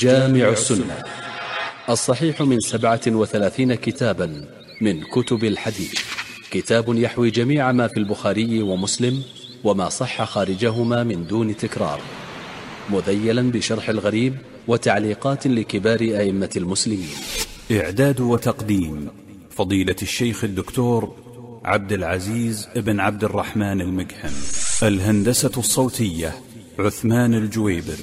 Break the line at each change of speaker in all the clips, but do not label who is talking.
جامع السنة. الصحيح من سبعة وثلاثين كتابا من كتب الحديث. كتاب يحوي جميع ما في البخاري ومسلم وما صح خارجهما من دون تكرار. مذيلا بشرح الغريب وتعليقات لكبار أئمة المسلمين.
إعداد وتقديم فضيلة الشيخ الدكتور عبد العزيز بن عبد الرحمن المقحم الهندسة الصوتية عثمان الجويبر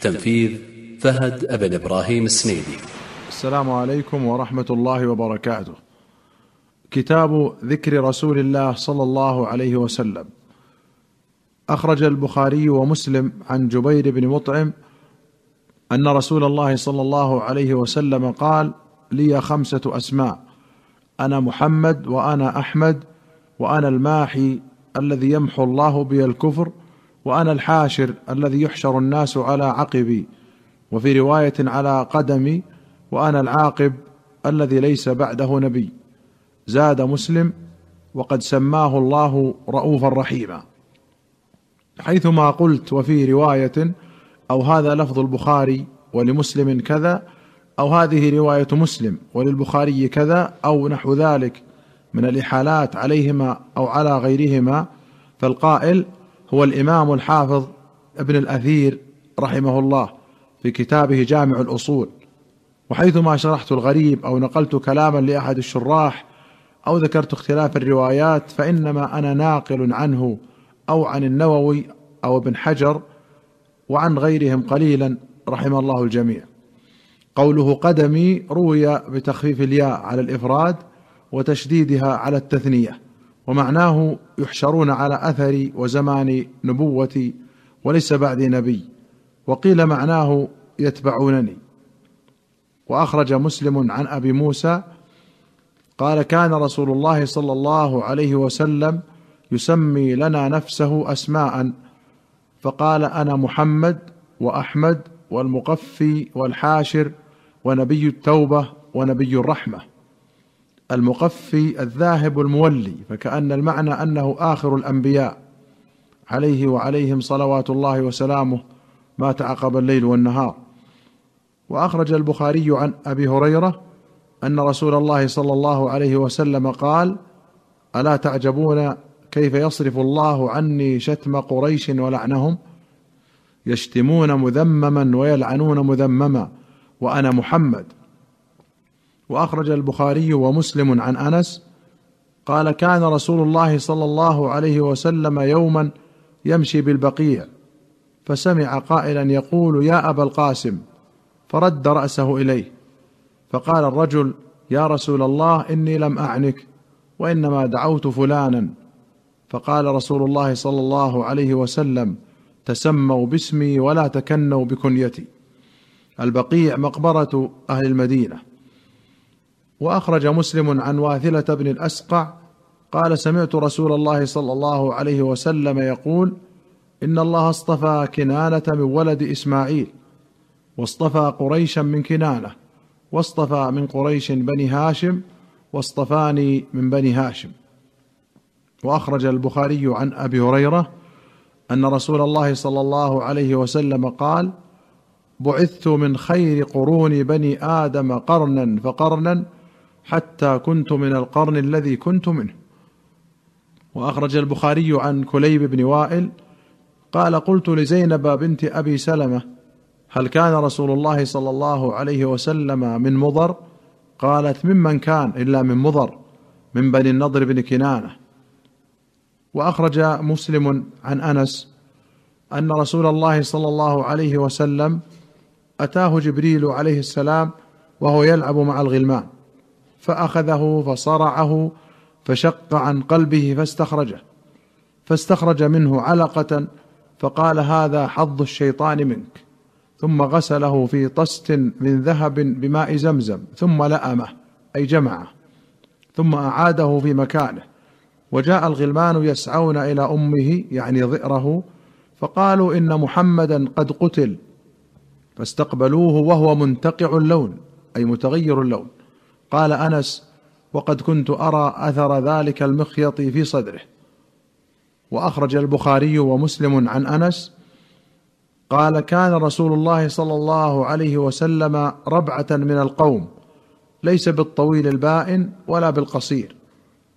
تنفيذ فهد أبن إبراهيم السنيدي.
السلام عليكم ورحمة الله وبركاته. كتاب ذكر رسول الله صلى الله عليه وسلم. أخرج البخاري ومسلم عن جبير بن مطعم أن رسول الله صلى الله عليه وسلم قال لي خمسة أسماء. أنا محمد وأنا أحمد وأنا الماحي الذي يمحو الله بي الكفر وأنا الحاشر الذي يحشر الناس على عقبي. وفي رواية على قدمي وأنا العاقب الذي ليس بعده نبي. زاد مسلم وقد سماه الله رؤوفا رحيما. حيثما قلت وفي رواية أو هذا لفظ البخاري ولمسلم كذا أو هذه رواية مسلم وللبخاري كذا أو نحو ذلك من الإحالات عليهما أو على غيرهما فالقائل هو الإمام الحافظ ابن الأثير رحمه الله. في كتابه جامع الأصول وحيثما شرحت الغريب أو نقلت كلاما لأحد الشراح أو ذكرت اختلاف الروايات فإنما أنا ناقل عنه أو عن النووي أو ابن حجر وعن غيرهم قليلا رحم الله الجميع. قوله قدمي روي بتخفيف الياء على الإفراد وتشديدها على التثنية ومعناه يحشرون على أثري وزمان نبوتي وليس بعدي نبي. وقيل معناه يتبعونني. وأخرج مسلم عن أبي موسى قال كان رسول الله صلى الله عليه وسلم يسمي لنا نفسه أسماء فقال أنا محمد وأحمد والمقفي والحاشر ونبي التوبة ونبي الرحمة. المقفي الذاهب المولي فكأن المعنى أنه آخر الأنبياء عليه وعليهم صلوات الله وسلامه ما تعقب الليل والنهار. وأخرج البخاري عن أبي هريرة أن رسول الله صلى الله عليه وسلم قال ألا تعجبون كيف يصرف الله عني شتم قريش ولعنهم؟ يشتمون مذمما ويلعنون مذمما وأنا محمد. وأخرج البخاري ومسلم عن أنس قال كان رسول الله صلى الله عليه وسلم يوما يمشي بالبقيع فسمع قائلا يقول يا أبا القاسم فرد رأسه إليه فقال الرجل يا رسول الله إني لم أعنك وإنما دعوت فلانا. فقال رسول الله صلى الله عليه وسلم تسموا باسمي ولا تكنوا بكنيتي. البقيع مقبرة أهل المدينة. وأخرج مسلم عن واثلة بن الأسقع قال سمعت رسول الله صلى الله عليه وسلم يقول ان الله اصطفى كنانه من ولد اسماعيل واصطفى قريشا من كنانه واصطفى من قريش بني هاشم واصطفاني من بني هاشم. وأخرج البخاري عن أبي هريرة أن رسول الله صلى الله عليه وسلم قال بعثت من خير قرون بني آدم قرنا فقرنا حتى كنت من القرن الذي كنت منه. وأخرج البخاري عن كليب بن وائل قال قلت لزينب بنت أبي سلمة هل كان رسول الله صلى الله عليه وسلم من مضر؟ قالت ممن كان إلا من مضر من بني النضر بن كنانة. وأخرج مسلم عن أنس أن رسول الله صلى الله عليه وسلم أتاه جبريل عليه السلام وهو يلعب مع الغلمان فأخذه فصرعه فشق عن قلبه فاستخرجه فاستخرج منه علقة فقال هذا حظ الشيطان منك. ثم غسله في طست من ذهب بماء زمزم ثم لأمه أي جمعه. ثم أعاده في مكانه. وجاء الغلمان يسعون إلى أمه يعني ظئره فقالوا إن محمدا قد قتل. فاستقبلوه وهو منتقع اللون أي متغير اللون. قال أنس وقد كنت أرى أثر ذلك المخيط في صدره. وأخرج البخاري ومسلم عن أنس قال كان رسول الله صلى الله عليه وسلم ربعة من القوم ليس بالطويل البائن ولا بالقصير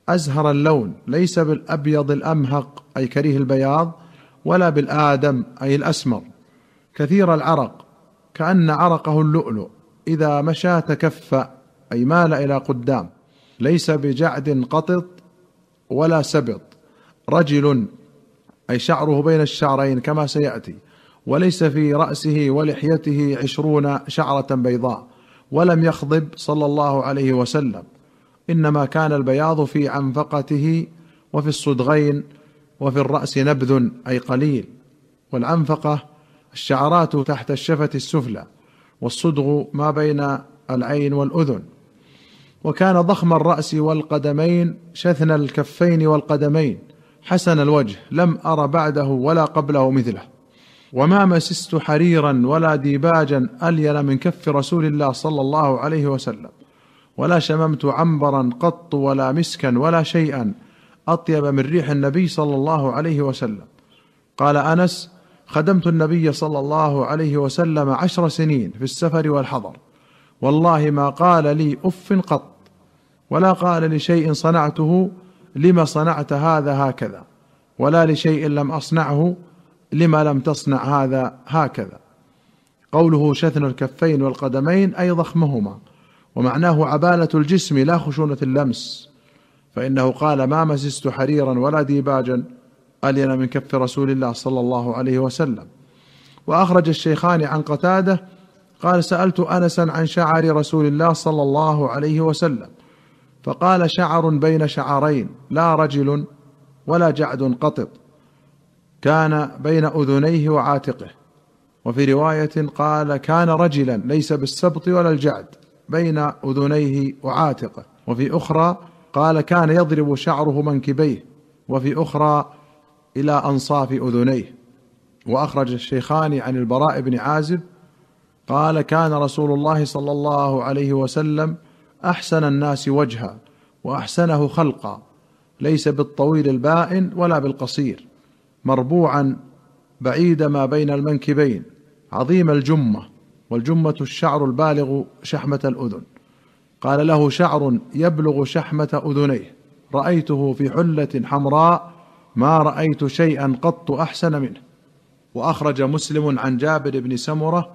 أزهر اللون ليس بالأبيض الأمهق أي كريه البياض ولا بالآدم أي الأسمر كثير العرق كأن عرقه اللؤلؤ إذا مشى تكف أي مال إلى قدام ليس بجعد قطط ولا سبط. رجل أي شعره بين الشعرين كما سيأتي وليس في رأسه ولحيته عشرون شعرة بيضاء ولم يخضب صلى الله عليه وسلم. إنما كان البياض في عنفقته وفي الصدغين وفي الرأس نبذ أي قليل. والعنفقه الشعرات تحت الشفة السفلى والصدغ ما بين العين والأذن. وكان ضخم الرأس والقدمين شثن الكفين والقدمين. حسن الوجه لم أر بعده ولا قبله مثله. وما مسست حريرا ولا ديباجا الين من كف رسول الله صلى الله عليه وسلم. ولا شممت عنبرا قط ولا مسكا ولا شيئا أطيب من ريح النبي صلى الله عليه وسلم. قال أنس خدمت النبي صلى الله عليه وسلم عشر سنين في السفر والحضر. والله ما قال لي أف قط ولا قال لشيء صنعته لم صنعت هذا هكذا؟ ولا لشيء لم أصنعه لما لم تصنع هذا هكذا. قوله شثن الكفين والقدمين أي ضخمهما. ومعناه عبالة الجسم لا خشونة اللمس. فإنه قال ما مسست حريرا ولا ديباجا ألين من كف رسول الله صلى الله عليه وسلم. وأخرج الشيخان عن قتادة قال سألت انسا عن شعر رسول الله صلى الله عليه وسلم. فقال شعر بين شعرين لا رجل ولا جعد قطط كان بين أذنيه وعاتقه. وفي رواية قال كان رجلا ليس بالسبط ولا الجعد بين أذنيه وعاتقه. وفي أخرى قال كان يضرب شعره منكبيه. وفي أخرى إلى أنصاف أذنيه. وأخرج الشيخان عن البراء بن عازب قال كان رسول الله صلى الله عليه وسلم أحسن الناس وجها وأحسنه خلقا ليس بالطويل البائن ولا بالقصير مربوعا بعيد ما بين المنكبين عظيم الجمة والجمة الشعر البالغ شحمة الأذن. قال له شعر يبلغ شحمة أذنيه رأيته في حلة حمراء ما رأيت شيئا قط أحسن منه. وأخرج مسلم عن جابر بن سمرة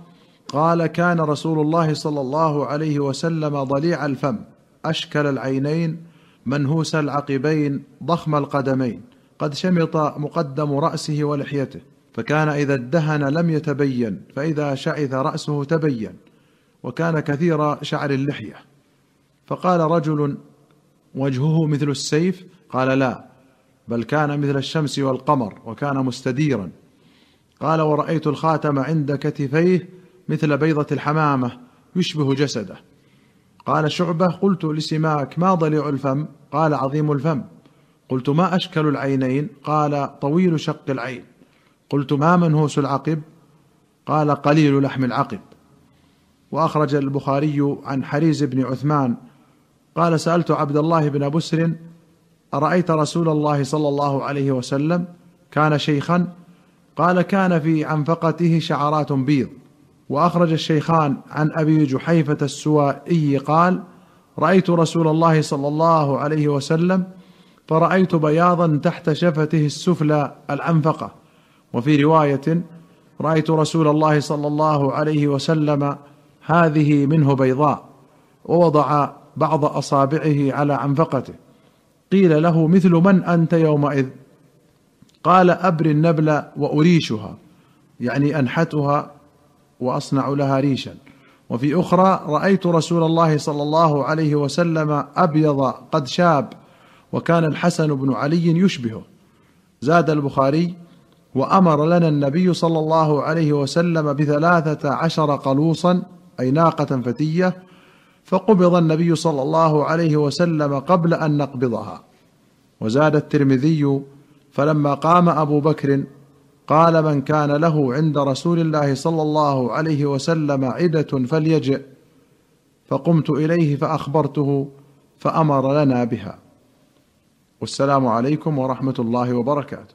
قال كان رسول الله صلى الله عليه وسلم ضليع الفم أشكل العينين منهوس العقبين ضخم القدمين قد شمط مقدم رأسه ولحيته فكان إذا ادهن لم يتبين فإذا شعث رأسه تبين وكان كثير شعر اللحية. فقال رجل وجهه مثل السيف؟ قال لا بل كان مثل الشمس والقمر وكان مستديرا. قال ورأيت الخاتم عند كتفيه مثل بيضة الحمامة يشبه جسده. قال شعبة قلت لسماك ما ضليع الفم؟ قال عظيم الفم. قلت ما أشكل العينين؟ قال طويل شق العين. قلت ما منهوس العقب؟ قال قليل لحم العقب. وأخرج البخاري عن حريز بن عثمان. قال سألت عبد الله بن بسر أرأيت رسول الله صلى الله عليه وسلم كان شيخا؟ قال كان في عنفقته شعرات بيض. وأخرج الشيخان عن أبي جحيفة السوائي قال رأيت رسول الله صلى الله عليه وسلم فرأيت بياضا تحت شفته السفلى العنفقة. وفي رواية رأيت رسول الله صلى الله عليه وسلم هذه منه بيضاء ووضع بعض أصابعه على عنفقته. قيل له مثل من أنت يومئذ؟ قال ابري النبل وأريشها يعني أنحتها وأصنع لها ريشا. وفي أخرى رأيت رسول الله صلى الله عليه وسلم أبيض قد شاب وكان الحسن بن علي يشبهه. زاد البخاري وأمر لنا النبي صلى الله عليه وسلم بثلاثة عشر قلوصا أي ناقة فتية فقبض النبي صلى الله عليه وسلم قبل أن نقبضها. وزاد الترمذي فلما قام أبو بكر قال من كان له عند رسول الله صلى الله عليه وسلم عدة فليجئ. فقمت إليه فأخبرته فأمر لنا بها. والسلام عليكم ورحمة الله وبركاته.